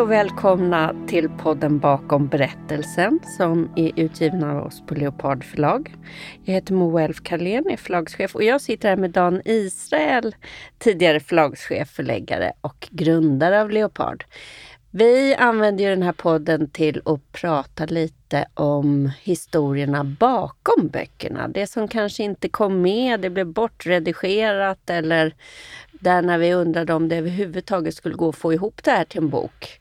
Hej och välkomna till podden Bakom berättelsen som är utgiven av oss på Leopard förlag. Jag heter Moa Elf Karlén, är förlagschef och jag sitter här med Dan Israel, tidigare förlagschef, förläggare och grundare av Leopard. Vi använder ju den här podden till att prata lite om historierna bakom böckerna. Det som kanske inte kom med, det blev bortredigerat eller där när vi undrade om det överhuvudtaget skulle gå att få ihop det här till en bok.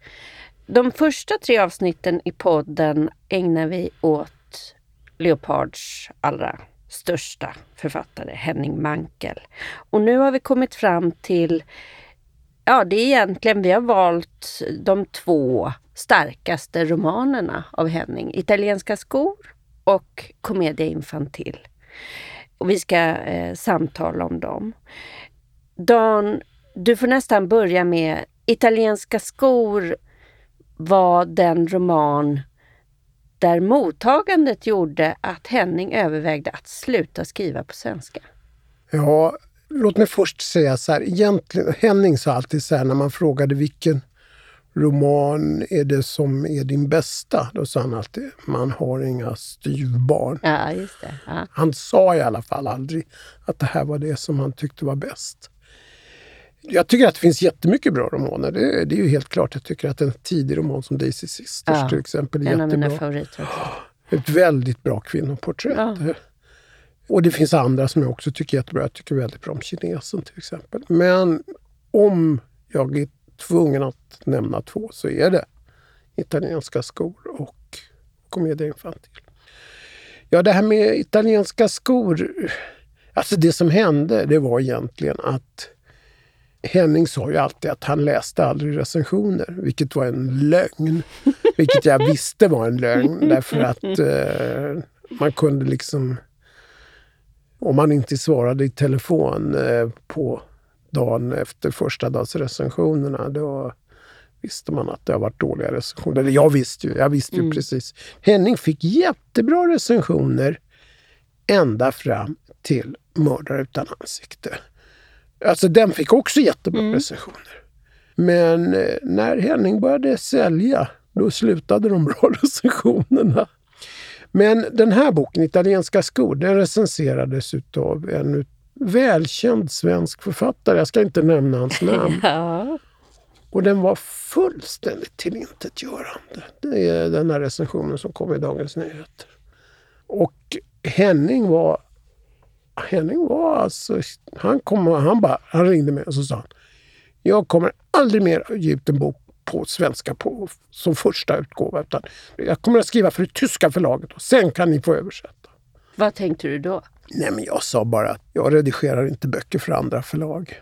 De första tre avsnitten i podden ägnar vi åt Leopards allra största författare, Henning Mankell. Och nu har vi kommit fram till Ja, det är egentligen, vi har valt de två starkaste romanerna av Henning. Italienska skor och Commedia infantil. Och vi ska eh, samtala om dem. Dan, du får nästan börja med Italienska skor var den roman där mottagandet gjorde att Henning övervägde att sluta skriva på svenska. Ja, låt mig först säga så här. Egentligen, Henning sa alltid så här när man frågade vilken roman är det som är din bästa? Då sa han alltid, man har inga styvbarn. Ja, just det. Ja. Han sa i alla fall aldrig att det här var det som han tyckte var bäst. Jag tycker att det finns jättemycket bra romaner. Det, det är ju helt klart. Jag tycker att en tidig roman som Daisy Sisters ja, till exempel är en jättebra. av mina favoriter också. Ett väldigt bra kvinnoporträtt. Ja. Och det finns andra som jag också tycker är jättebra. Jag tycker väldigt bra om kinesen till exempel. Men om jag är tvungen att nämna två så är det italienska skor och Commedia infantil. Ja, det här med italienska skor. Alltså det som hände, det var egentligen att Henning sa ju alltid att han läste aldrig recensioner, vilket var en lögn. Vilket jag visste var en lögn därför att eh, man kunde liksom... Om man inte svarade i telefon eh, på dagen efter första dags recensionerna, då visste man att det har varit dåliga recensioner. Eller jag visste ju, jag visste ju mm. precis. Henning fick jättebra recensioner ända fram till Mördare utan ansikte. Alltså den fick också jättebra mm. recensioner. Men eh, när Henning började sälja, då slutade de bra recensionerna. Men den här boken, Italienska skor, den recenserades av en välkänd svensk författare. Jag ska inte nämna hans namn. ja. Och den var fullständigt tillintetgörande. Det är den här recensionen som kom i Dagens Nyheter. Och Henning var Henning var alltså... Han, kom, han, bara, han ringde mig och så sa han Jag kommer aldrig mer ge ut en bok på svenska på, som första utgåva. Utan jag kommer att skriva för det tyska förlaget och sen kan ni få översätta. Vad tänkte du då? Nej, men jag sa bara att jag redigerar inte böcker för andra förlag.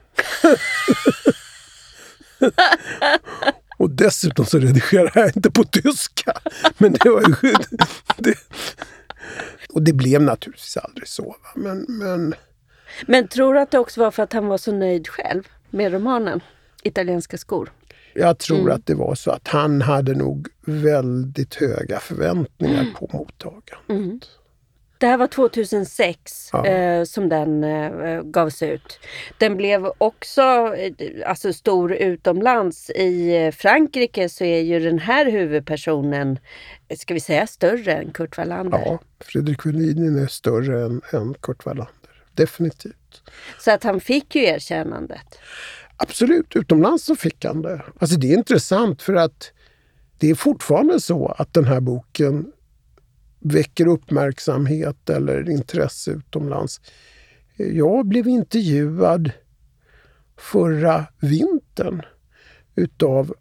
och dessutom så redigerar jag inte på tyska. Men det var ju... Det, och det blev naturligtvis aldrig så. Men, men... men tror du att det också var för att han var så nöjd själv med romanen Italienska skor? Jag tror mm. att det var så att han hade nog väldigt höga förväntningar mm. på mottagandet. Mm. Det här var 2006 ja. eh, som den eh, gavs ut. Den blev också eh, alltså, stor utomlands. I eh, Frankrike så är ju den här huvudpersonen, ska vi säga större än Kurt Wallander? Ja, Fredrik Welin är större än, än Kurt Wallander. Definitivt. Så att han fick ju erkännandet? Absolut, utomlands så fick han det. Alltså det är intressant för att det är fortfarande så att den här boken väcker uppmärksamhet eller intresse utomlands. Jag blev intervjuad förra vintern utav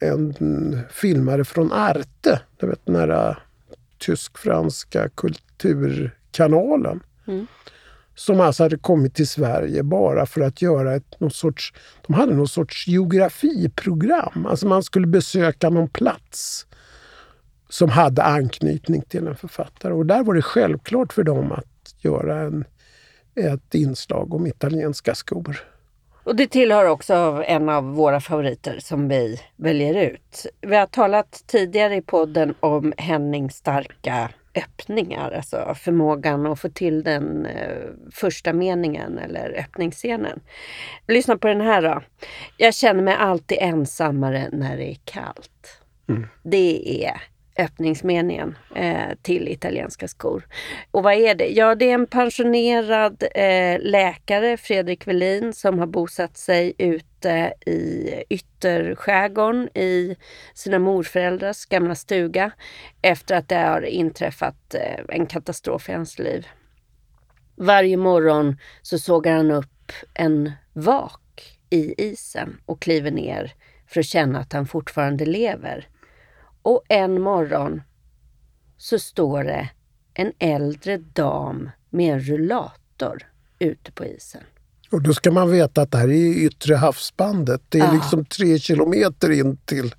en filmare från Arte, du vet den här tysk-franska kulturkanalen. Mm. Som alltså hade kommit till Sverige bara för att göra ett, någon sorts... De hade någon sorts geografiprogram. Alltså man skulle besöka någon plats som hade anknytning till en författare. Och där var det självklart för dem att göra en, ett inslag om italienska skor. Och det tillhör också en av våra favoriter som vi väljer ut. Vi har talat tidigare i podden om Hennings starka öppningar, alltså förmågan att få till den eh, första meningen eller öppningsscenen. Lyssna på den här då. Jag känner mig alltid ensammare när det är kallt. Mm. Det är öppningsmeningen eh, till italienska skor. Och vad är det? Ja, det är en pensionerad eh, läkare, Fredrik Velin, som har bosatt sig ute i ytterskärgården i sina morföräldrars gamla stuga efter att det har inträffat eh, en katastrof i hans liv. Varje morgon så sågar han upp en vak i isen och kliver ner för att känna att han fortfarande lever. Och en morgon så står det en äldre dam med en rullator ute på isen. Och då ska man veta att det här är yttre havsbandet. Det är ja. liksom tre kilometer in till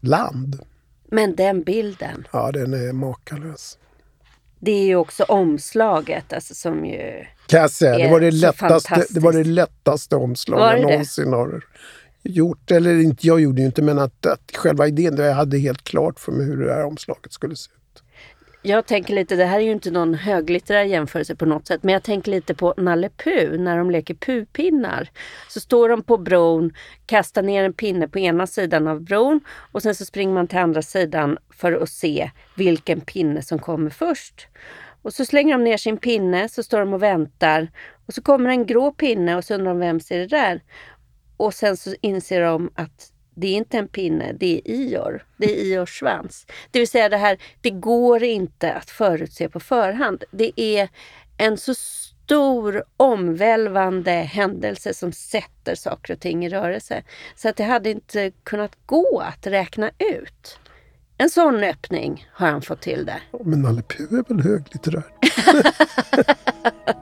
land. Men den bilden. Ja, den är makalös. Det är ju också omslaget alltså, som ju kan jag säga. Det var det, lättaste, det var det lättaste omslaget jag någonsin har gjort, eller inte jag gjorde ju inte, men att, att själva idén, jag hade helt klart för mig hur det här omslaget skulle se ut. Jag tänker lite, det här är ju inte någon höglitterär jämförelse på något sätt, men jag tänker lite på Nalle Puh när de leker pupinnar. Så står de på bron, kastar ner en pinne på ena sidan av bron och sen så springer man till andra sidan för att se vilken pinne som kommer först. Och så slänger de ner sin pinne, så står de och väntar. Och så kommer en grå pinne och så undrar de vems är det där? Och sen så inser de att det är inte en pinne, det är Ior. Det är Iors svans. Det vill säga det här, det går inte att förutse på förhand. Det är en så stor omvälvande händelse som sätter saker och ting i rörelse. Så att det hade inte kunnat gå att räkna ut. En sån öppning har han fått till där. Men Nalle Puh är väl höglitterär?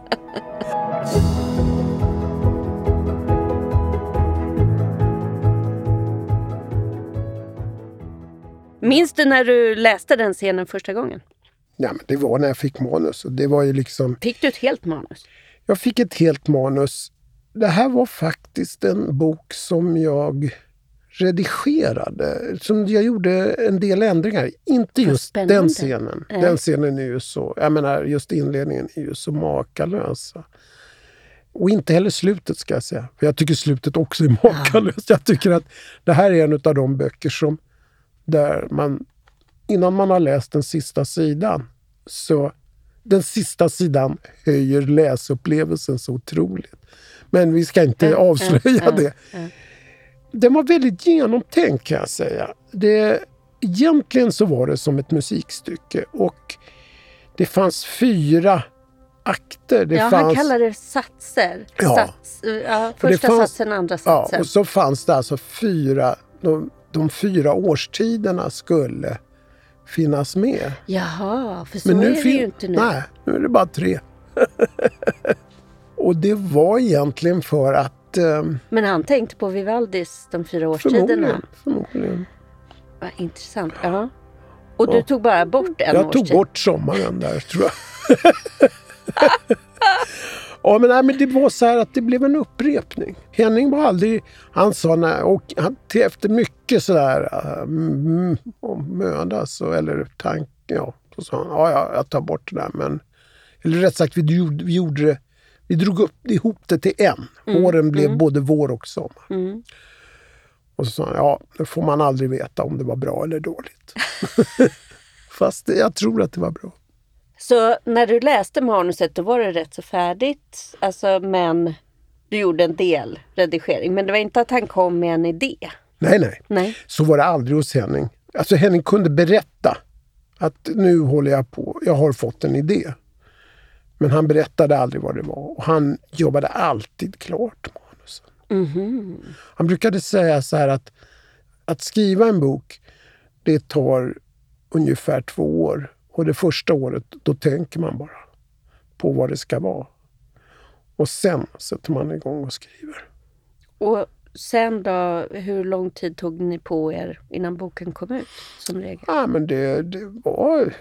Minns du när du läste den scenen första gången? Ja, men det var när jag fick manus. det var ju liksom... Fick du ett helt manus? Jag fick ett helt manus. Det här var faktiskt en bok som jag redigerade. Som jag gjorde en del ändringar Inte just den scenen. Äh. Den scenen är ju så... Jag menar, just inledningen är ju så makalös. Och inte heller slutet ska jag säga. För jag tycker slutet också är makalöst. Ja. Jag tycker att det här är en av de böcker som där man innan man har läst den sista sidan så den sista sidan höjer läsupplevelsen så otroligt. Men vi ska inte mm, avslöja mm, det. Mm, den var väldigt genomtänkt kan jag säga. Det, egentligen så var det som ett musikstycke och det fanns fyra akter. Det ja, fanns, han kallar det satser. Ja, Sats, ja, första fanns, satsen, andra satsen. Ja, och så fanns det alltså fyra de, de fyra årstiderna skulle finnas med. Jaha, för så Men nu är det ju inte nu. Nej, nu är det bara tre. och det var egentligen för att... Eh, Men han tänkte på Vivaldis De fyra årstiderna? Förmodligen. förmodligen. Vad intressant. Ja. Och du tog bara bort en jag årstid? Jag tog bort sommaren där, tror jag. Ja, men, nej, men det var så här att det blev en upprepning. Henning var aldrig... Han sa nej, och han, efter mycket sådär mm, möda så, eller tanke, ja, så sa han ja, ja, jag tar bort det där. Men, eller rätt sagt, vi gjorde, vi gjorde det, vi drog upp, ihop det till en. Mm. Åren blev mm. både vår och sommar. Mm. Och så sa han, ja, nu får man aldrig veta om det var bra eller dåligt. Fast jag tror att det var bra. Så när du läste manuset då var det rätt så färdigt. Alltså, men du gjorde en del redigering. Men det var inte att han kom med en idé. Nej, nej. nej. Så var det aldrig hos Henning. Alltså Henning kunde berätta att nu håller jag på, jag har fått en idé. Men han berättade aldrig vad det var och han jobbade alltid klart manusen. Mm -hmm. Han brukade säga så här att att skriva en bok, det tar ungefär två år. Och det första året, då tänker man bara på vad det ska vara. Och sen sätter man igång och skriver. Och sen då, hur lång tid tog ni på er innan boken kom ut som regel? Ja, men det, det var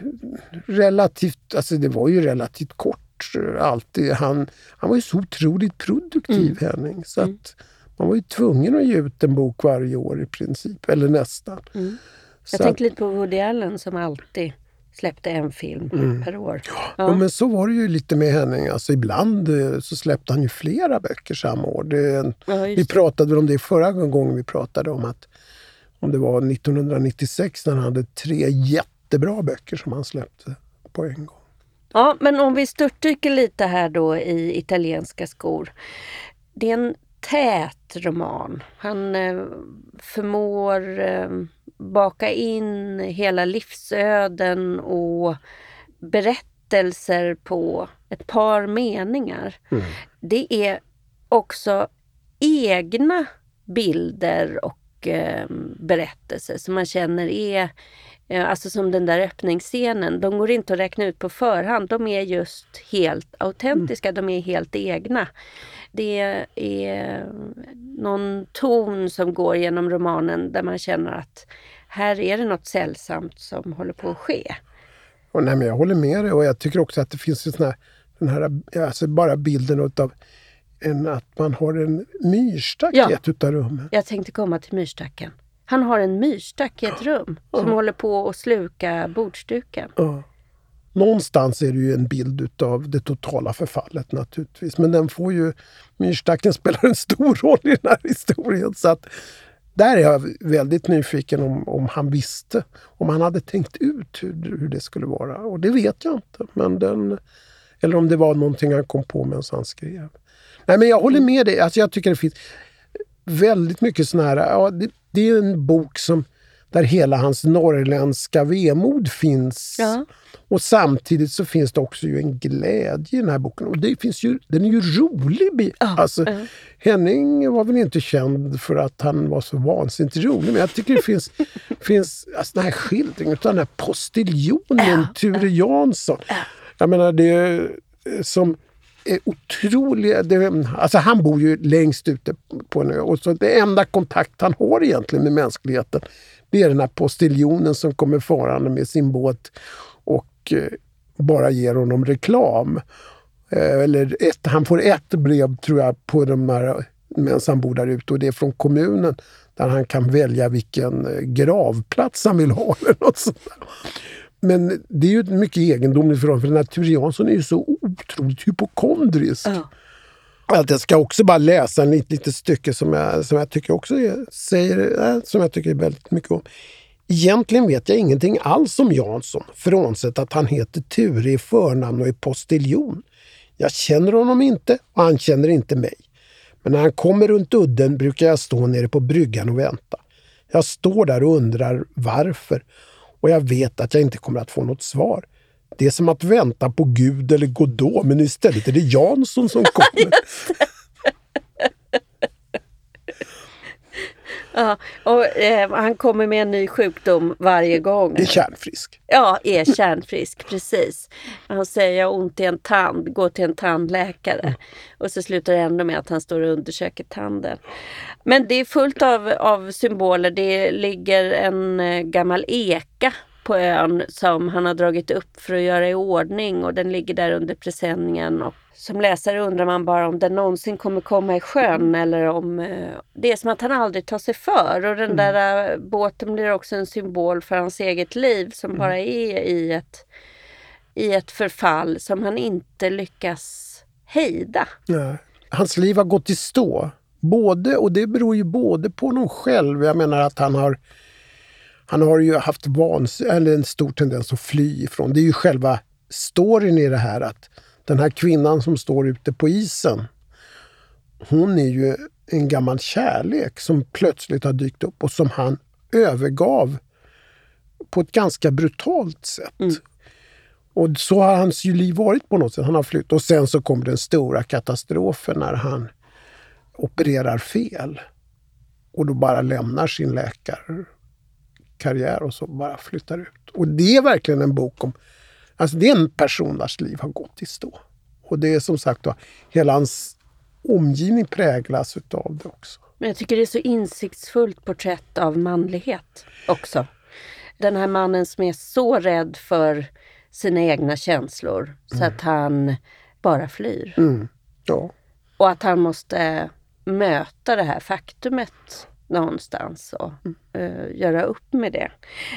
relativt, alltså det var ju relativt kort alltid. Han, han var ju så otroligt produktiv, mm. Henning. Så mm. att man var ju tvungen att ge ut en bok varje år i princip, eller nästan. Mm. Jag tänker lite på Woody Allen som alltid släppte en film mm. per år. Ja. ja. men så var det ju lite med Henning. Alltså, ibland eh, så släppte han ju flera böcker samma år. Det, ja, vi pratade om det förra gången vi pratade om att om det var 1996 när han hade tre jättebra böcker som han släppte på en gång. Ja, men om vi störtdyker lite här då i italienska skor. Det är en tät roman. Han eh, förmår eh, baka in hela livsöden och berättelser på ett par meningar. Mm. Det är också egna bilder och eh, berättelser som man känner är Alltså som den där öppningsscenen, de går inte att räkna ut på förhand. De är just helt autentiska, mm. de är helt egna. Det är någon ton som går genom romanen där man känner att här är det något sällsamt som håller på att ske. Och nej, men jag håller med dig och jag tycker också att det finns en sån här, den här alltså bara bilden av en, att man har en myrstack ja. i ett utav rummen. Jag tänkte komma till myrstacken. Han har en myrstack i ett rum som håller på att sluka bordsduken. Någonstans är det ju en bild utav det totala förfallet naturligtvis. Men den får ju... Myrstacken spelar en stor roll i den här historien. Så att där är jag väldigt nyfiken om, om han visste, om han hade tänkt ut hur, hur det skulle vara. Och det vet jag inte. Men den, eller om det var någonting han kom på medan han skrev. Nej men jag håller med dig. Alltså jag tycker det finns väldigt mycket sådana här... Ja, det, det, är en bok som, där hela hans norrländska vemod finns. Ja. Och samtidigt så finns det också ju en glädje i den här boken. Och det finns ju, den är ju rolig. Ja, alltså, ja. Henning var väl inte känd för att han var så vansinnigt rolig. Men jag tycker det finns, finns alltså, den här skildringen av den här postiljonen ja, Ture Jansson. Jag menar, det är som otroliga... Det, alltså han bor ju längst ute på en ö. Och så det enda kontakt han har egentligen med mänskligheten det är den här postiljonen som kommer farande med sin båt Eh, bara ger honom reklam. Eh, eller ett, han får ett brev tror jag på de här medan han bor där ute och det är från kommunen där han kan välja vilken eh, gravplats han vill ha. Eller något sånt men det är ju mycket egendomligt för dem för den här Ture Jansson är ju så otroligt hypokondrisk. Ja. Jag ska också bara läsa en litet, litet stycke som jag, som jag tycker också är, säger, som jag tycker väldigt mycket om. Egentligen vet jag ingenting alls om Jansson, frånsett att han heter Ture i förnamn och är postiljon. Jag känner honom inte och han känner inte mig. Men när han kommer runt udden brukar jag stå nere på bryggan och vänta. Jag står där och undrar varför och jag vet att jag inte kommer att få något svar. Det är som att vänta på Gud eller Godot, men istället är det Jansson som kommer. Ja, och eh, han kommer med en ny sjukdom varje gång. Är kärnfrisk. Ja, är kärnfrisk, precis. Han säger jag har ont i en tand, gå till en tandläkare. Mm. Och så slutar det ändå med att han står och undersöker tanden. Men det är fullt av, av symboler. Det ligger en eh, gammal eka på ön som han har dragit upp för att göra i ordning och den ligger där under presenningen. Och som läsare undrar man bara om den någonsin kommer komma i sjön mm. eller om eh, det är som att han aldrig tar sig för. Och den mm. där eh, båten blir också en symbol för hans eget liv som mm. bara är i ett, i ett förfall som han inte lyckas hejda. Nej. Hans liv har gått i stå. Både, och det beror ju både på honom själv. Jag menar att han har han har ju haft vans eller en stor tendens att fly ifrån. Det är ju själva storyn i det här att den här kvinnan som står ute på isen, hon är ju en gammal kärlek som plötsligt har dykt upp och som han övergav på ett ganska brutalt sätt. Mm. Och så har hans liv varit på något sätt. Han har flytt. Och sen så kommer den stora katastrofen när han opererar fel. Och då bara lämnar sin läkarkarriär och så bara flyttar ut. Och det är verkligen en bok om Alltså det är en person vars liv har gått i stå. Och det är som sagt då, hela hans omgivning präglas utav det också. Men jag tycker det är så insiktsfullt porträtt av manlighet också. Den här mannen som är så rädd för sina egna känslor så mm. att han bara flyr. Mm. Ja. Och att han måste möta det här faktumet någonstans och uh, göra upp med det.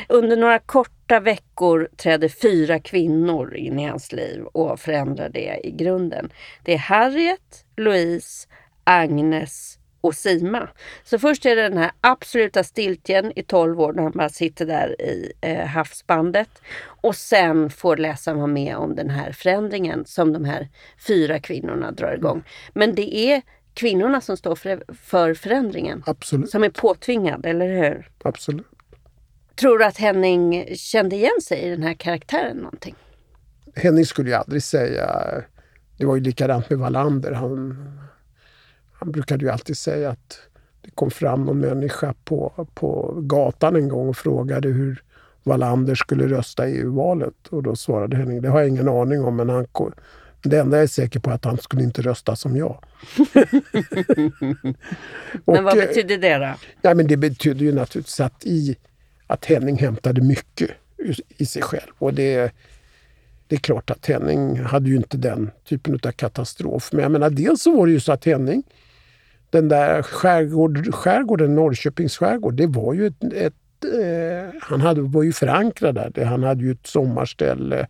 Under några korta veckor trädde fyra kvinnor in i hans liv och förändrade det i grunden. Det är Harriet, Louise, Agnes och Sima. Så först är det den här absoluta stiltjen i 12 år när han bara sitter där i eh, havsbandet. Och sen får läsaren vara med om den här förändringen som de här fyra kvinnorna drar igång. Men det är kvinnorna som står för, för förändringen. Absolut. Som är påtvingad, eller hur? Absolut. Tror du att Henning kände igen sig i den här karaktären någonting? Henning skulle ju aldrig säga... Det var ju likadant med Wallander. Han, han brukade ju alltid säga att det kom fram någon människa på, på gatan en gång och frågade hur Wallander skulle rösta i EU-valet. Och då svarade Henning, det har jag ingen aning om, men han, det enda jag är säker på är att han skulle inte rösta som jag. men vad betyder det då? Ja, men det betyder ju naturligtvis att, i, att Henning hämtade mycket i sig själv. Och det, det är klart att Henning hade ju inte den typen av katastrof. Men jag menar, dels så var det ju så att Henning den där skärgård, skärgården, Norrköpings skärgård, det var ju ett, ett eh, han hade, var ju förankrad där. Han hade ju ett sommarställe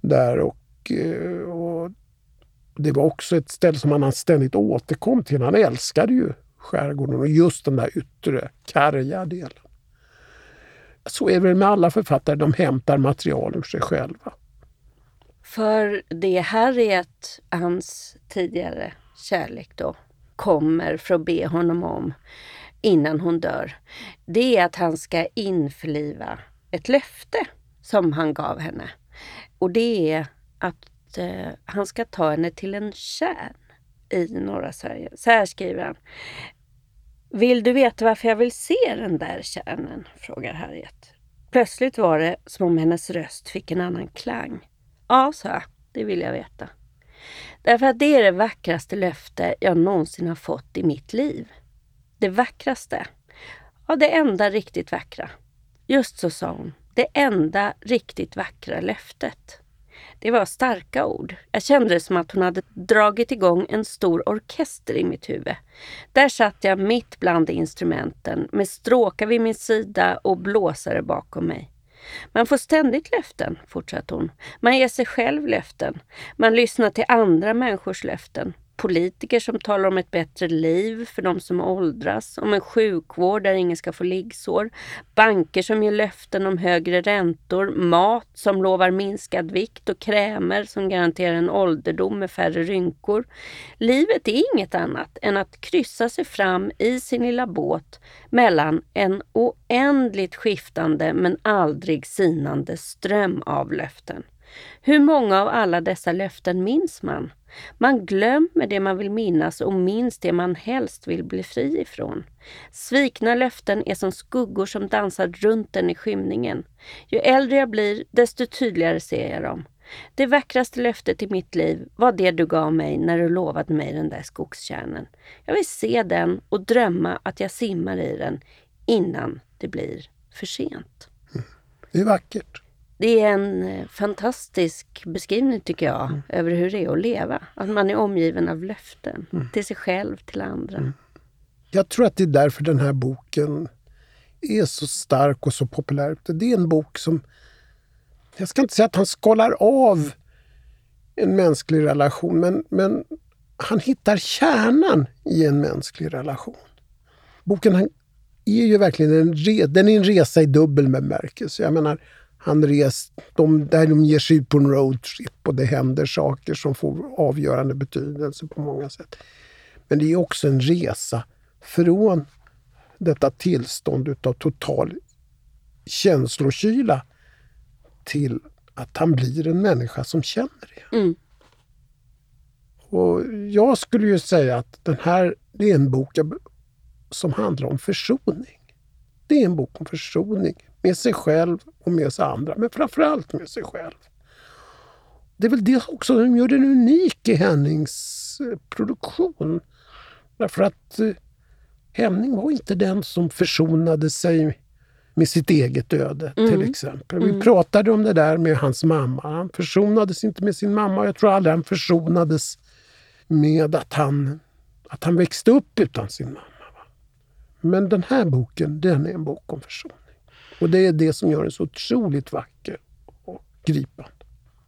där och, eh, Eh, och det var också ett ställe som han ständigt återkom till. Han älskade ju skärgården och just den där yttre, karga delen. Så är det väl med alla författare, de hämtar material ur sig själva. För det Harriet, hans tidigare kärlek då, kommer för att be honom om innan hon dör, det är att han ska införliva ett löfte som han gav henne. Och det är att eh, han ska ta henne till en kärn i norra Sverige. Så här skriver han. Vill du veta varför jag vill se den där kärnen? frågar Harriet. Plötsligt var det som om hennes röst fick en annan klang. Ja, sa jag. Det vill jag veta. Därför att det är det vackraste löfte jag någonsin har fått i mitt liv. Det vackraste. Ja, det enda riktigt vackra. Just så sa hon. Det enda riktigt vackra löftet. Det var starka ord. Jag kände det som att hon hade dragit igång en stor orkester i mitt huvud. Där satt jag mitt bland instrumenten med stråkar vid min sida och blåsare bakom mig. Man får ständigt löften, fortsatte hon. Man ger sig själv löften. Man lyssnar till andra människors löften politiker som talar om ett bättre liv för de som åldras, om en sjukvård där ingen ska få liggsår, banker som ger löften om högre räntor, mat som lovar minskad vikt och krämer som garanterar en ålderdom med färre rynkor. Livet är inget annat än att kryssa sig fram i sin lilla båt mellan en oändligt skiftande men aldrig sinande ström av löften. Hur många av alla dessa löften minns man? Man glömmer det man vill minnas och minns det man helst vill bli fri ifrån. Svikna löften är som skuggor som dansar runt en i skymningen. Ju äldre jag blir, desto tydligare ser jag dem. Det vackraste löftet i mitt liv var det du gav mig när du lovade mig den där skogskärnen. Jag vill se den och drömma att jag simmar i den innan det blir för sent. Mm. Det är vackert. Det är en eh, fantastisk beskrivning tycker jag mm. över hur det är att leva. Att man är omgiven av löften mm. till sig själv, till andra. Mm. Jag tror att det är därför den här boken är så stark och så populär. Det är en bok som... Jag ska inte säga att han skalar av en mänsklig relation, men, men han hittar kärnan i en mänsklig relation. Boken är ju verkligen en, re, den är en resa i dubbel bemärkelse. Jag menar, han rest, de, där de ger sig ut på en roadtrip och det händer saker som får avgörande betydelse på många sätt. Men det är också en resa från detta tillstånd utav total känslokyla till att han blir en människa som känner det. Mm. Och jag skulle ju säga att den här det är en bok som handlar om försoning. Det är en bok om försoning med sig själv och med sig andra, men framförallt med sig själv. Det är väl det också som gör den unik i Hennings eh, produktion. Därför att eh, Henning var inte den som försonade sig med sitt eget öde, mm. till exempel. Vi mm. pratade om det där med hans mamma. Han försonades inte med sin mamma. Jag tror aldrig han försonades med att han, att han växte upp utan sin mamma. Men den här boken, den är en bok om försoning. Och det är det som gör den så otroligt vacker och gripande.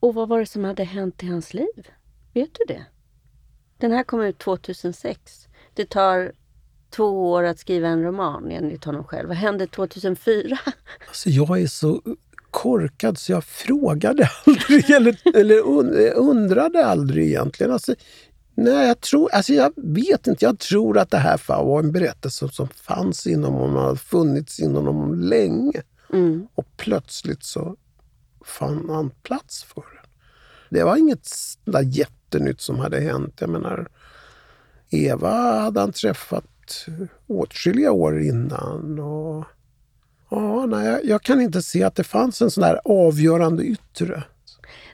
Och vad var det som hade hänt i hans liv? Vet du det? Den här kom ut 2006. Det tar två år att skriva en roman enligt honom själv. Vad hände 2004? Alltså jag är så korkad så jag frågade aldrig eller, eller undrade aldrig egentligen. Alltså, nej, jag, tror, alltså jag vet inte. Jag tror att det här var en berättelse som fanns inom honom, har funnits inom honom länge. Mm. Och plötsligt så fann han plats för den. Det var inget där jättenytt som hade hänt. Jag menar, Eva hade han träffat åtskilliga år innan. Och, ja, nej, jag kan inte se att det fanns en sån där avgörande yttre.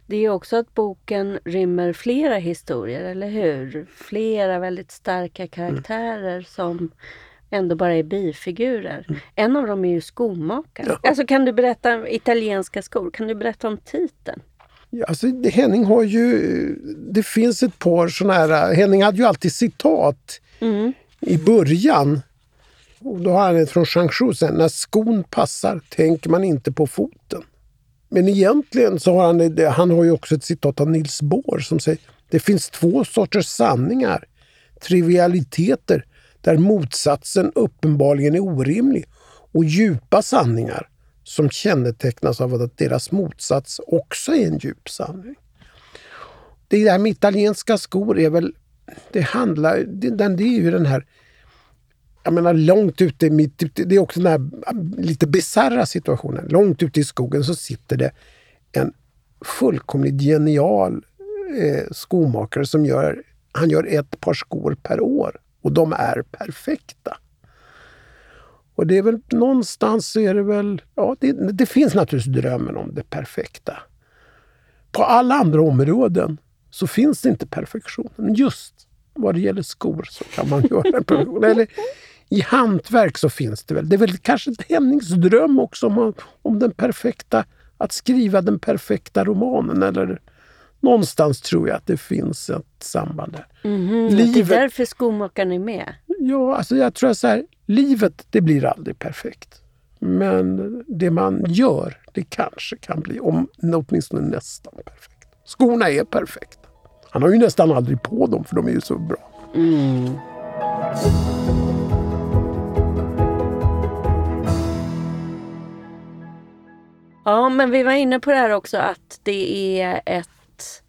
Det är också att boken rymmer flera historier, eller hur? Flera väldigt starka karaktärer mm. som ändå bara är bifigurer. Mm. En av dem är ju skomakaren. Ja. Alltså, kan du berätta, italienska skor, kan du berätta om titeln? Ja, alltså, Henning har ju... Det finns ett par såna här... Henning hade ju alltid citat mm i början. Och då har han ett från Changshu sen. När skon passar tänker man inte på foten. Men egentligen så har han, han har ju också ett citat av Nils Bohr som säger det finns två sorters sanningar. Trivialiteter där motsatsen uppenbarligen är orimlig och djupa sanningar som kännetecknas av att deras motsats också är en djup sanning. Det där med italienska skor är väl det handlar, det, det är ju den här jag menar långt ute, i mitt, typ, det är också den här äh, lite bisarra situationen. Långt ute i skogen så sitter det en fullkomligt genial eh, skomakare som gör, han gör ett par skor per år och de är perfekta. Och det är väl någonstans så är det väl, ja det, det finns naturligtvis drömmen om det perfekta. På alla andra områden så finns det inte perfektion. Men just vad det gäller skor så kan man göra en perfektion. Eller i hantverk så finns det väl. Det är väl kanske Hennings dröm också om, om den perfekta, att skriva den perfekta romanen. Eller någonstans tror jag att det finns ett samband där. Mm, livet, det är därför skomakaren är med? Ja, alltså jag tror så här, livet det blir aldrig perfekt. Men det man gör, det kanske kan bli, om, åtminstone nästan perfekt. Skorna är perfekta. Han har ju nästan aldrig på dem för de är ju så bra. Mm. Ja, men vi var inne på det här också att det är ett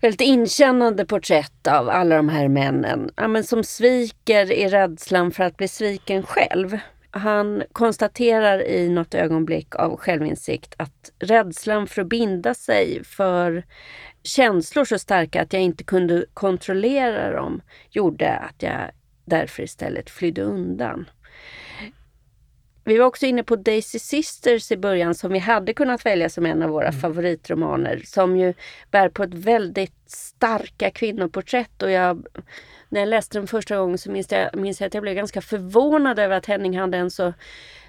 väldigt inkännande porträtt av alla de här männen ja, men som sviker i rädslan för att bli sviken själv. Han konstaterar i något ögonblick av självinsikt att rädslan för att binda sig för känslor så starka att jag inte kunde kontrollera dem gjorde att jag därför istället flydde undan. Vi var också inne på Daisy Sisters i början som vi hade kunnat välja som en av våra mm. favoritromaner. Som ju bär på ett väldigt starka kvinnoporträtt. Och jag, när jag läste den första gången så minns jag, minns jag att jag blev ganska förvånad över att Henning hade en så,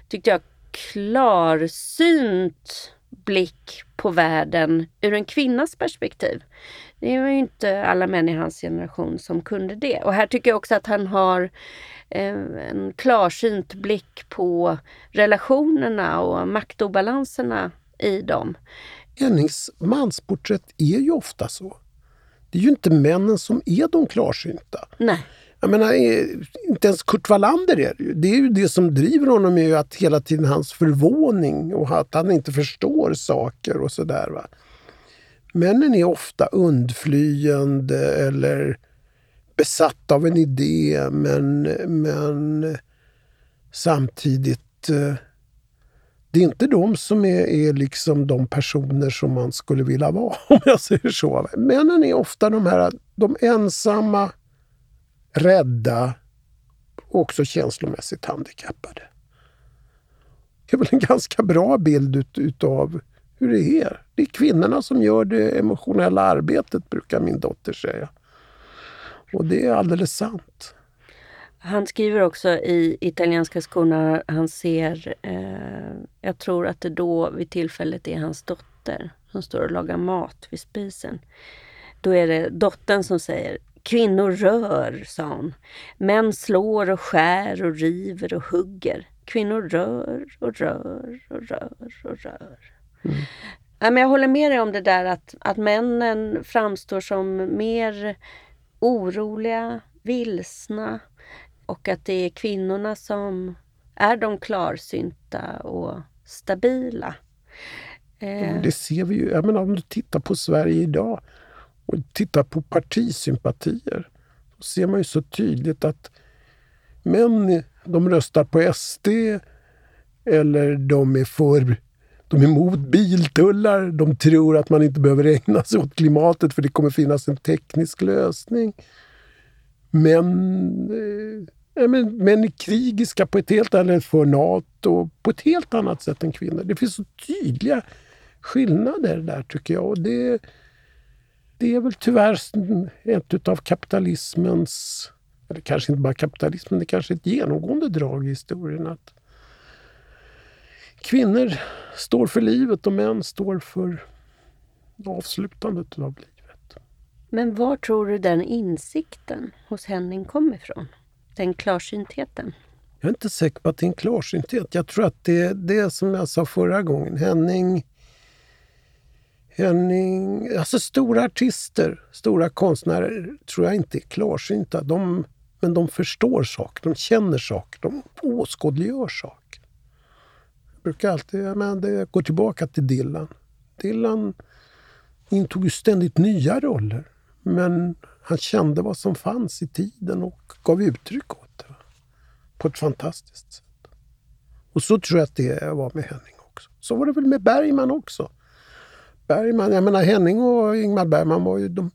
tyckte jag, klarsynt blick på världen ur en kvinnas perspektiv. Det var ju inte alla män i hans generation som kunde det. Och här tycker jag också att han har eh, en klarsynt blick på relationerna och maktobalanserna i dem. Hennings mansporträtt är ju ofta så. Det är ju inte männen som är de klarsynta. Nej. Jag menar, eh, inte ens Kurt Wallander är det. Det är ju det som driver honom är ju att hela tiden hans förvåning och att han inte förstår saker och sådär. Männen är ofta undflyende eller besatta av en idé men, men samtidigt eh, det är inte de som är, är liksom de personer som man skulle vilja vara, om jag säger så. Männen är ofta de här de ensamma, rädda och också känslomässigt handikappade. Det är väl en ganska bra bild ut, utav hur det är. Det är kvinnorna som gör det emotionella arbetet, brukar min dotter säga. Och det är alldeles sant. Han skriver också i italienska skorna, han ser, eh, jag tror att det då vid tillfället är hans dotter som står och lagar mat vid spisen. Då är det dottern som säger Kvinnor rör, sa hon. Män slår och skär och river och hugger. Kvinnor rör och rör och rör och rör. Mm. Ja, men jag håller med dig om det där att, att männen framstår som mer oroliga, vilsna och att det är kvinnorna som är de klarsynta och stabila. Eh. Det ser vi ju. Jag menar, om du tittar på Sverige idag och tittar på partisympatier så ser man ju så tydligt att män de röstar på SD eller de är för de är emot biltullar. De tror att man inte behöver ägna sig åt klimatet för det kommer finnas en teknisk lösning. Men, eh, men män är krigiska på ett helt annat sätt för Nato, på ett helt annat sätt än kvinnor. Det finns så tydliga skillnader där tycker jag. Och det, det är väl tyvärr ett av kapitalismens, eller kanske inte bara kapitalismen, det kanske är ett genomgående drag i historien att kvinnor står för livet och män står för avslutandet av livet. Men var tror du den insikten hos Henning kom ifrån? Den klarsyntheten? Jag är inte säker på att det är en klarsynthet. Jag tror att det är det som jag sa förra gången. Henning... Henning... Alltså stora artister, stora konstnärer tror jag inte är klarsynta. De, men de förstår saker, de känner saker, de åskådliggör saker brukar alltid, men det går tillbaka till Dylan. Dylan intog ju ständigt nya roller. Men han kände vad som fanns i tiden och gav uttryck åt det. På ett fantastiskt sätt. Och så tror jag att det var med Henning också. Så var det väl med Bergman också. Bergman, jag menar Henning och Ingmar Bergman var ju, de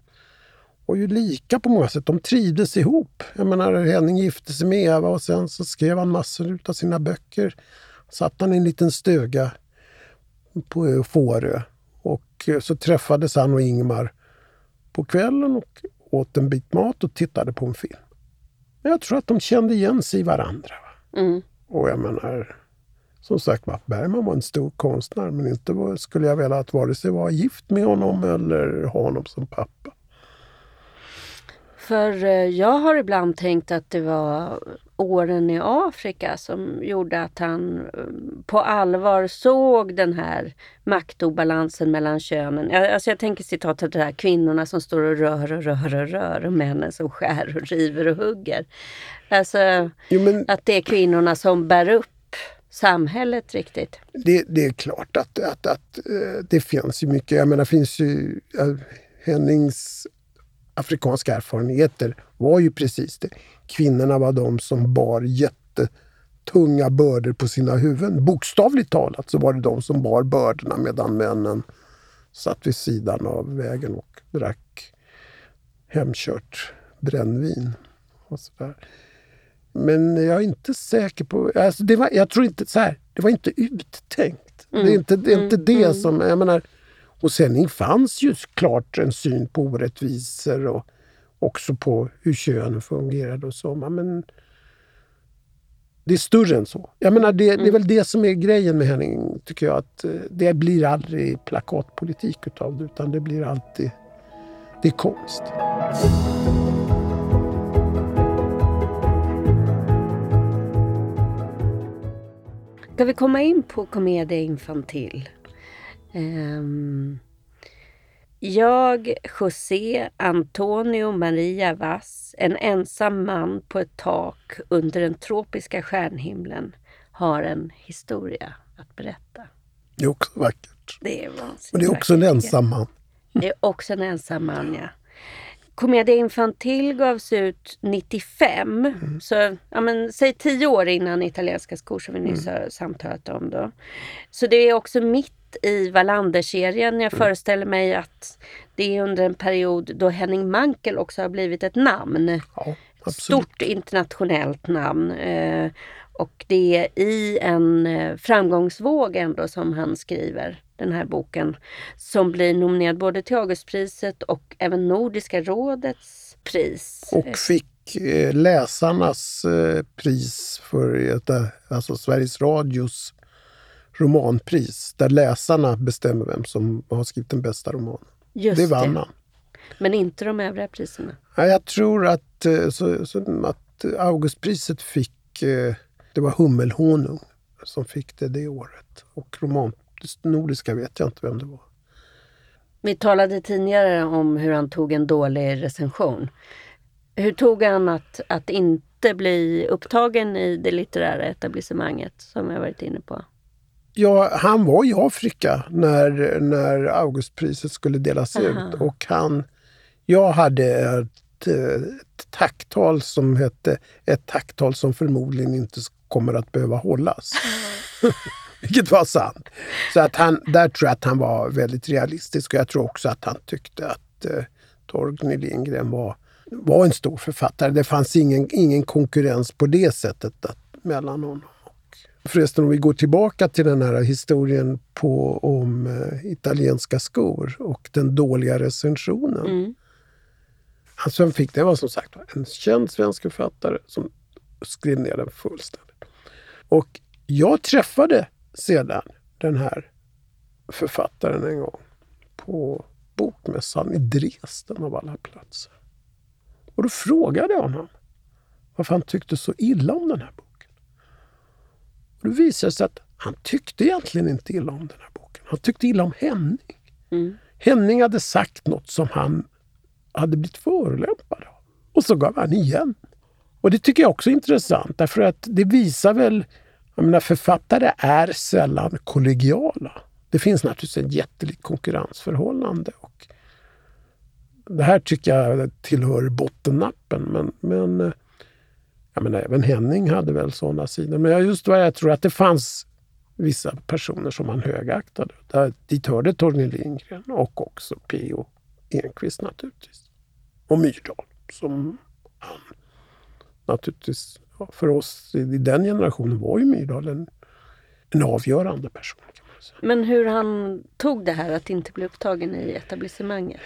var ju lika på många sätt. De trivdes ihop. Jag menar Henning gifte sig med Eva och sen så skrev han massor av sina böcker satt han i en liten stuga på Fårö. Och eh, så träffades han och Ingmar på kvällen och åt en bit mat och tittade på en film. Men jag tror att de kände igen sig i varandra. Mm. Och jag menar, som sagt var, Bergman var en stor konstnär men inte skulle jag vilja att vare sig vara gift med honom eller ha honom som pappa. För eh, jag har ibland tänkt att det var åren i Afrika som gjorde att han eh, på allvar såg den här maktobalansen mellan könen. Alltså jag tänker citatet där kvinnorna som står och rör och rör och rör och männen som skär och river och hugger. Alltså jo, men, att det är kvinnorna som bär upp samhället riktigt. Det, det är klart att, att, att eh, det finns ju mycket. Jag menar, finns ju Hennings afrikanska erfarenheter var ju precis det. Kvinnorna var de som bar jättetunga bördor på sina huvuden. Bokstavligt talat så var det de som bar bördorna medan männen satt vid sidan av vägen och drack hemkört brännvin. Och sådär. Men jag är inte säker på... Alltså det var, jag tror inte så här, det var inte uttänkt. Mm. Det är inte det, är inte mm. det mm. som... Jag menar, och sen fanns ju klart en syn på orättvisor och också på hur könen fungerade och så. Men det är större än så. Jag menar, det, det, är väl det som är grejen med Henning, tycker jag. att eh, Det blir aldrig plakatpolitik utav det, utan det blir alltid... Det är konst. Ska vi komma in på Commedia Infantil? Um, jag, José Antonio Maria Vass, en ensam man på ett tak under den tropiska stjärnhimlen, har en historia att berätta. Det är också vackert. Det är Men det är också vackert. en ensam man. Det är också en ensam man, ja. Commedia Infantil gavs ut 95, mm. så ja, men, säg tio år innan Italienska skor som vi nyss mm. har samtalat om. Då. Så det är också mitt i Wallander-serien. Jag mm. föreställer mig att det är under en period då Henning Mankell också har blivit ett namn. Ja, Stort internationellt namn. Eh, och det är i en eh, framgångsvåg ändå som han skriver den här boken. Som blir nominerad både till Augustpriset och även Nordiska rådets pris. Och fick eh, läsarnas pris för alltså Sveriges Radios romanpris där läsarna bestämmer vem som har skrivit den bästa romanen. Just det vann han. Men inte de övriga priserna? Ja, jag tror att, eh, så, så, att Augustpriset fick, eh, det var Hummelhonung som fick det det året. Och roman, Nordiska vet jag inte vem det var. Vi talade tidigare om hur han tog en dålig recension. Hur tog han att, att inte bli upptagen i det litterära etablissemanget som jag varit inne på? Ja, han var i Afrika när, när Augustpriset skulle delas Aha. ut och han... Jag hade ett, ett tacktal som hette Ett tacktal som förmodligen inte kommer att behöva hållas. Vilket var sant. Så att han, där tror jag att han var väldigt realistisk och jag tror också att han tyckte att eh, Torgny Lindgren var, var en stor författare. Det fanns ingen, ingen konkurrens på det sättet att, mellan honom Förresten, om vi går tillbaka till den här historien på, om uh, italienska skor och den dåliga recensionen. Mm. Han fick, det var som sagt en känd svensk författare som skrev ner den fullständigt. Och jag träffade sedan den här författaren en gång på Bokmässan i Dresden av alla platser. Och då frågade jag honom varför han tyckte så illa om den här boken. Och det visade sig att han tyckte egentligen inte illa om den här boken. Han tyckte illa om Henning. Mm. Henning hade sagt något som han hade blivit förolämpad av. Och så gav han igen. Och det tycker jag också är intressant därför att det visar väl... Jag menar, författare är sällan kollegiala. Det finns naturligtvis ett jättelikt konkurrensförhållande. Och det här tycker jag tillhör bottennappen. Men, men jag menar, även Henning hade väl sådana sidor. Men just vad jag tror att det fanns vissa personer som man högaktade. Där, dit hörde Torgny Lindgren och också P.O. Enquist naturligtvis. Och Myrdal som han naturligtvis, för oss i den generationen var ju Myrdal en, en avgörande person. Men hur han tog det här att inte bli upptagen i etablissemanget?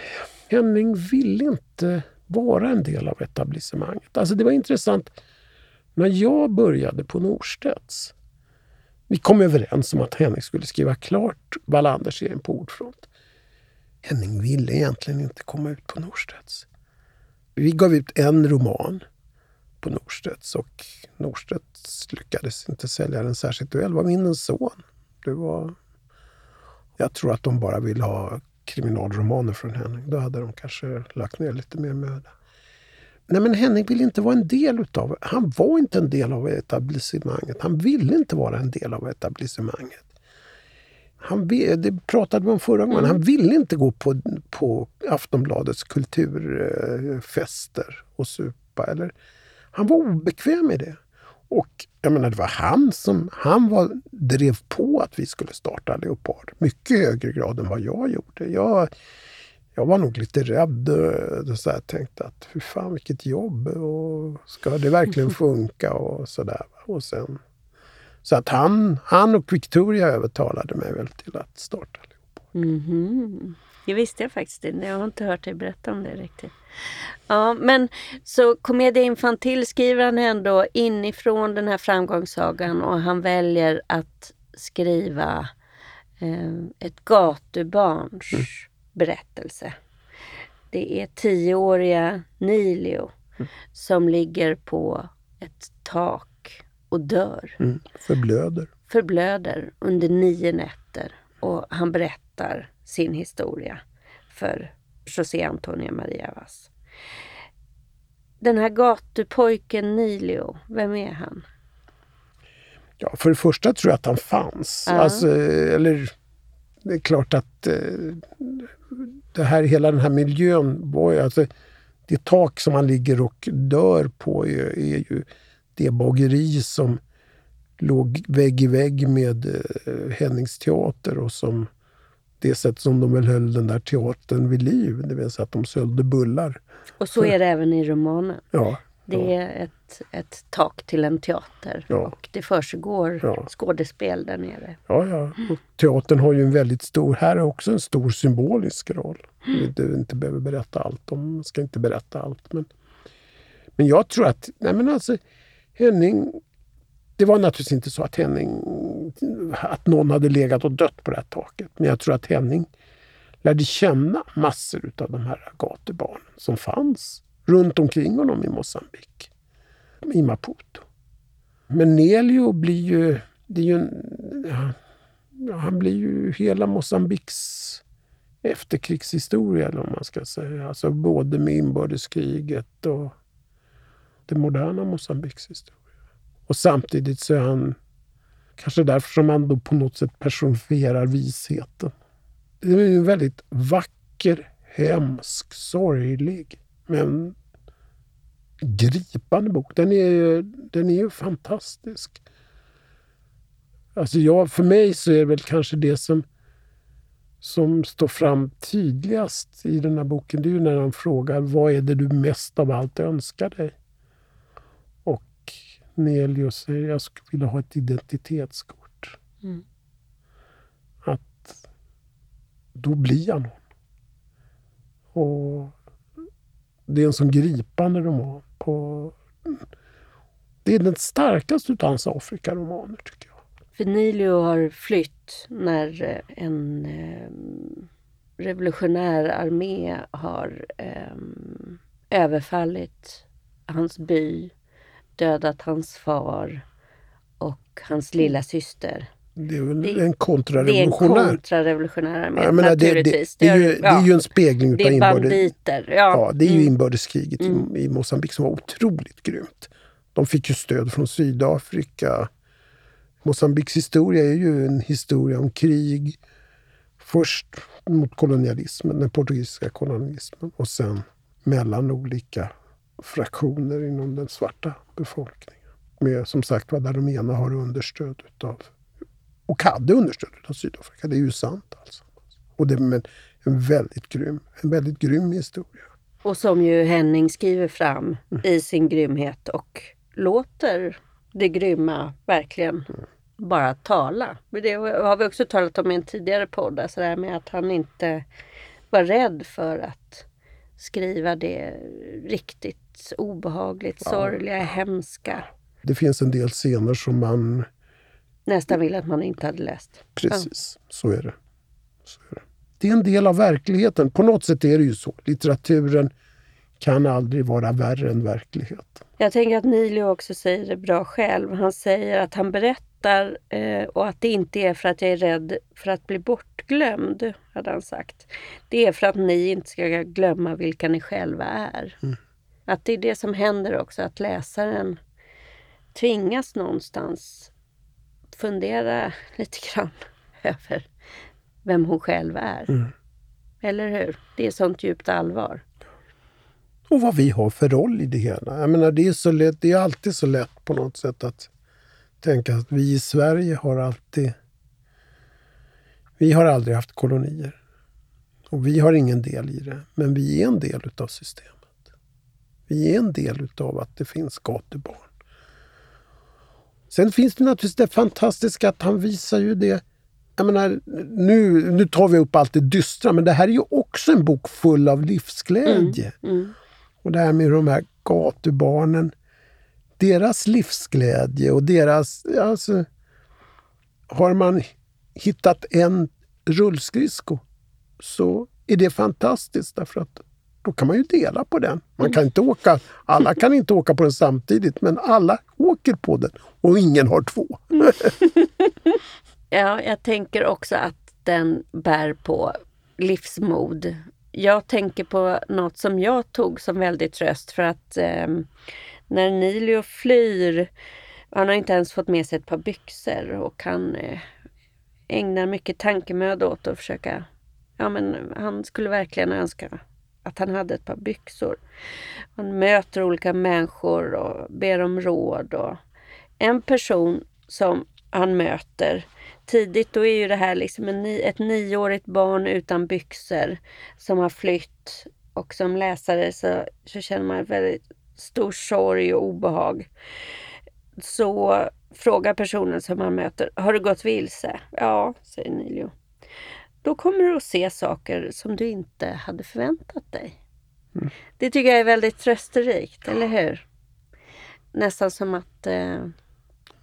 Henning ville inte vara en del av etablissemanget. Alltså det var intressant. När jag började på Norstedts, vi kom överens om att Henning skulle skriva klart Wallander-serien på Ordfront. Henning ville egentligen inte komma ut på Norstedts. Vi gav ut en roman på Norstedts och Norstedts lyckades inte sälja den särskilt väl. Det var min son. Det var... Jag tror att de bara ville ha kriminalromaner från Henning. Då hade de kanske lagt ner lite mer möda. Nej, men Henning ville inte vara en del utav Han var inte en del av etablissemanget. Han ville inte vara en del av etablissemanget. Han, det pratade vi om förra gången. Mm. Han ville inte gå på, på Aftonbladets kulturfester och supa. Eller, han var obekväm med det. Och jag menar, det var han som han var, drev på att vi skulle starta Leopard. Mycket högre grad än vad jag gjorde. Jag, jag var nog lite rädd. Och så här, tänkte att hur fan vilket jobb. Och ska det verkligen funka? Och så där. Och sen, så att han, han och Victoria övertalade mig väl till att starta Mm -hmm. Det visste jag faktiskt inte. Jag har inte hört dig berätta om det riktigt. Ja, men så Commedia Infantil skriver han ändå inifrån den här framgångssagan och han väljer att skriva eh, ett gatubarns mm berättelse. Det är tioåriga Nilio mm. som ligger på ett tak och dör. Mm. Förblöder. Förblöder under nio nätter. Och han berättar sin historia för José Antonio Maria Vaz. Den här gatupojken Nilio, vem är han? Ja, för det första tror jag att han fanns. Ja. Alltså, eller det är klart att eh, det här, hela den här miljön var ju... Alltså, det tak som han ligger och dör på är, är ju det bageri som låg vägg i vägg med eh, Hennings teater och som det sätt som de väl höll den där teatern vid liv. Det vill säga att de sålde bullar. Och så är det även i romanen. Ja, det ja. är ett, ett tak till en teater ja. och det försiggår ja. skådespel där nere. Ja, ja. Och teatern har ju en väldigt stor, här är också en stor symbolisk roll. Mm. Du inte behöver berätta allt om, ska inte berätta allt. Men, men jag tror att, nej men alltså Henning, det var naturligtvis inte så att Henning, att någon hade legat och dött på det här taket. Men jag tror att Henning lärde känna massor av de här gatubarnen som fanns runt omkring honom i Mosambik, i Maputo. Men Nelio blir ju... Det är ju en, ja, han blir ju hela Mosambiks efterkrigshistoria, eller vad man ska säga. Alltså både med inbördeskriget och det moderna Mosambiks historia. Och samtidigt så är han kanske därför som han då på något sätt personifierar visheten. Det är en väldigt vacker, hemsk, sorglig men gripande bok. Den är, den är ju fantastisk. Alltså jag, för mig så är det väl kanske det som, som står fram tydligast i den här boken. Det är ju när han frågar vad är det du mest av allt önskar dig? Och Nelius säger jag skulle vilja ha ett identitetskort. Mm. Att då blir jag någon. Och det är en sån gripande roman. På, det är den starkaste av hans Afrika-romaner tycker jag. Finilio har flytt när eh, en eh, revolutionär armé har eh, överfallit hans by, dödat hans far och hans lilla syster. Det är väl det, en kontrarevolutionär? Det är en kontrarevolutionär armé, ja, menar, naturligtvis. Det, det, det, är ju, det är ju en spegling av inbördes... Ja. ja, det är ju mm. inbördeskriget mm. i, i Mosambik som var otroligt grymt. De fick ju stöd från Sydafrika. Mosambiks historia är ju en historia om krig. Först mot kolonialismen, den portugisiska kolonialismen och sen mellan olika fraktioner inom den svarta befolkningen. Med som sagt där de ena har understöd utav och hade understöd av Sydafrika. Det är ju sant. Alltså. Och det är en väldigt grym, en väldigt grym historia. Och som ju Henning skriver fram mm. i sin grymhet och låter det grymma verkligen mm. bara tala. Det har vi också talat om i en tidigare podd, alltså det här med att han inte var rädd för att skriva det riktigt obehagligt, ja. sorgliga, hemska. Det finns en del scener som man nästan vill att man inte hade läst. Precis, ja. så, är det. så är det. Det är en del av verkligheten. På något sätt är det ju så. Litteraturen kan aldrig vara värre än verkligheten. Jag tänker att Nilio också säger det bra själv. Han säger att han berättar eh, och att det inte är för att jag är rädd för att bli bortglömd, hade han sagt. Det är för att ni inte ska glömma vilka ni själva är. Mm. Att det är det som händer också, att läsaren tvingas någonstans fundera lite grann över vem hon själv är. Mm. Eller hur? Det är sånt djupt allvar. Och vad vi har för roll i det hela. Jag menar, det är, så lätt, det är alltid så lätt på något sätt att tänka att vi i Sverige har alltid... Vi har aldrig haft kolonier. Och vi har ingen del i det. Men vi är en del utav systemet. Vi är en del utav att det finns gatubarn. Sen finns det naturligtvis det fantastiska att han visar ju det jag menar, nu, nu tar vi upp allt det dystra, men det här är ju också en bok full av livsglädje. Mm, mm. Och det här med de här gatubarnen, deras livsglädje och deras... Alltså, har man hittat en rullskridsko så är det fantastiskt därför att då kan man ju dela på den. Man kan inte åka, alla kan inte åka på den samtidigt, men alla åker på den och ingen har två. ja, jag tänker också att den bär på livsmod. Jag tänker på något som jag tog som väldigt tröst för att eh, när Nilio flyr, han har inte ens fått med sig ett par byxor och han eh, ägnar mycket tankemöda åt att försöka Ja men han skulle verkligen önska att han hade ett par byxor. Han möter olika människor och ber om råd. Och en person som han möter tidigt, då är ju det här liksom en, ett nioårigt barn utan byxor som har flytt. Och som läsare så, så känner man väldigt stor sorg och obehag. Så frågar personen som man möter, har du gått vilse? Ja, säger Nilio. Då kommer du att se saker som du inte hade förväntat dig. Mm. Det tycker jag är väldigt trösterikt, eller hur? Nästan som att... Eh...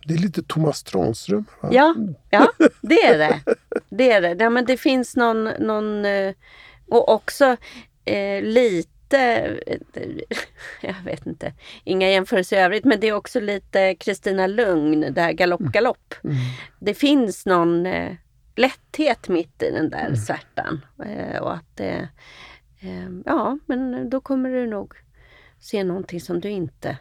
Det är lite Thomas Tranström. Ja, ja, det är det. det är det. Ja, men det finns någon, någon eh, och också eh, lite, jag vet inte, inga jämförelser i övrigt, men det är också lite Kristina Lugn, det här galopp mm. galopp. Mm. Det finns någon eh, lätthet mitt i den där mm. svärtan. Eh, och att eh, ja, men då kommer du nog se någonting som du inte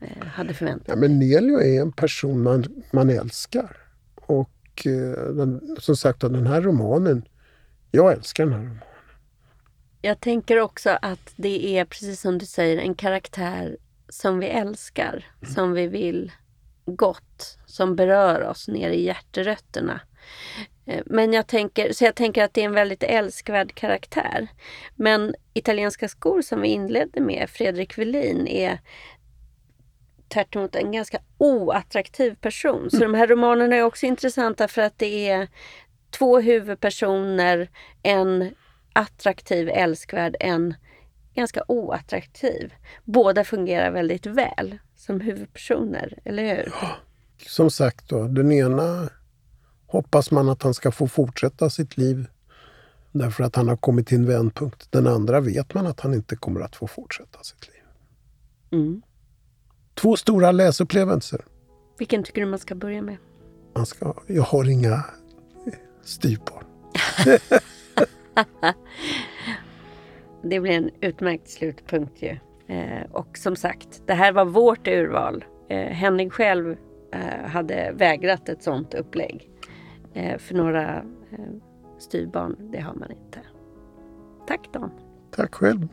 eh, hade förväntat dig. Ja, men Nelio är en person man, man älskar. Och eh, den, som sagt den här romanen, jag älskar den här romanen. Jag tänker också att det är precis som du säger en karaktär som vi älskar, mm. som vi vill gott, som berör oss ner i hjärterötterna. Eh, men jag tänker, så jag tänker att det är en väldigt älskvärd karaktär. Men Italienska skor som vi inledde med, Fredrik Velin, är tvärtom en ganska oattraktiv person. Så de här romanerna är också intressanta för att det är två huvudpersoner, en attraktiv, älskvärd, en ganska oattraktiv. Båda fungerar väldigt väl som huvudpersoner, eller hur? Som sagt då, den ena hoppas man att han ska få fortsätta sitt liv därför att han har kommit till en vändpunkt. Den andra vet man att han inte kommer att få fortsätta sitt liv. Mm. Två stora läsupplevelser. Vilken tycker du man ska börja med? Man ska, jag har inga styvbarn. det blir en utmärkt slutpunkt ju. Eh, och som sagt, det här var vårt urval. Eh, Henning själv eh, hade vägrat ett sånt upplägg. Eh, för några styrbarn, styvbarn, det har man inte. Tack Dan. Tack själv.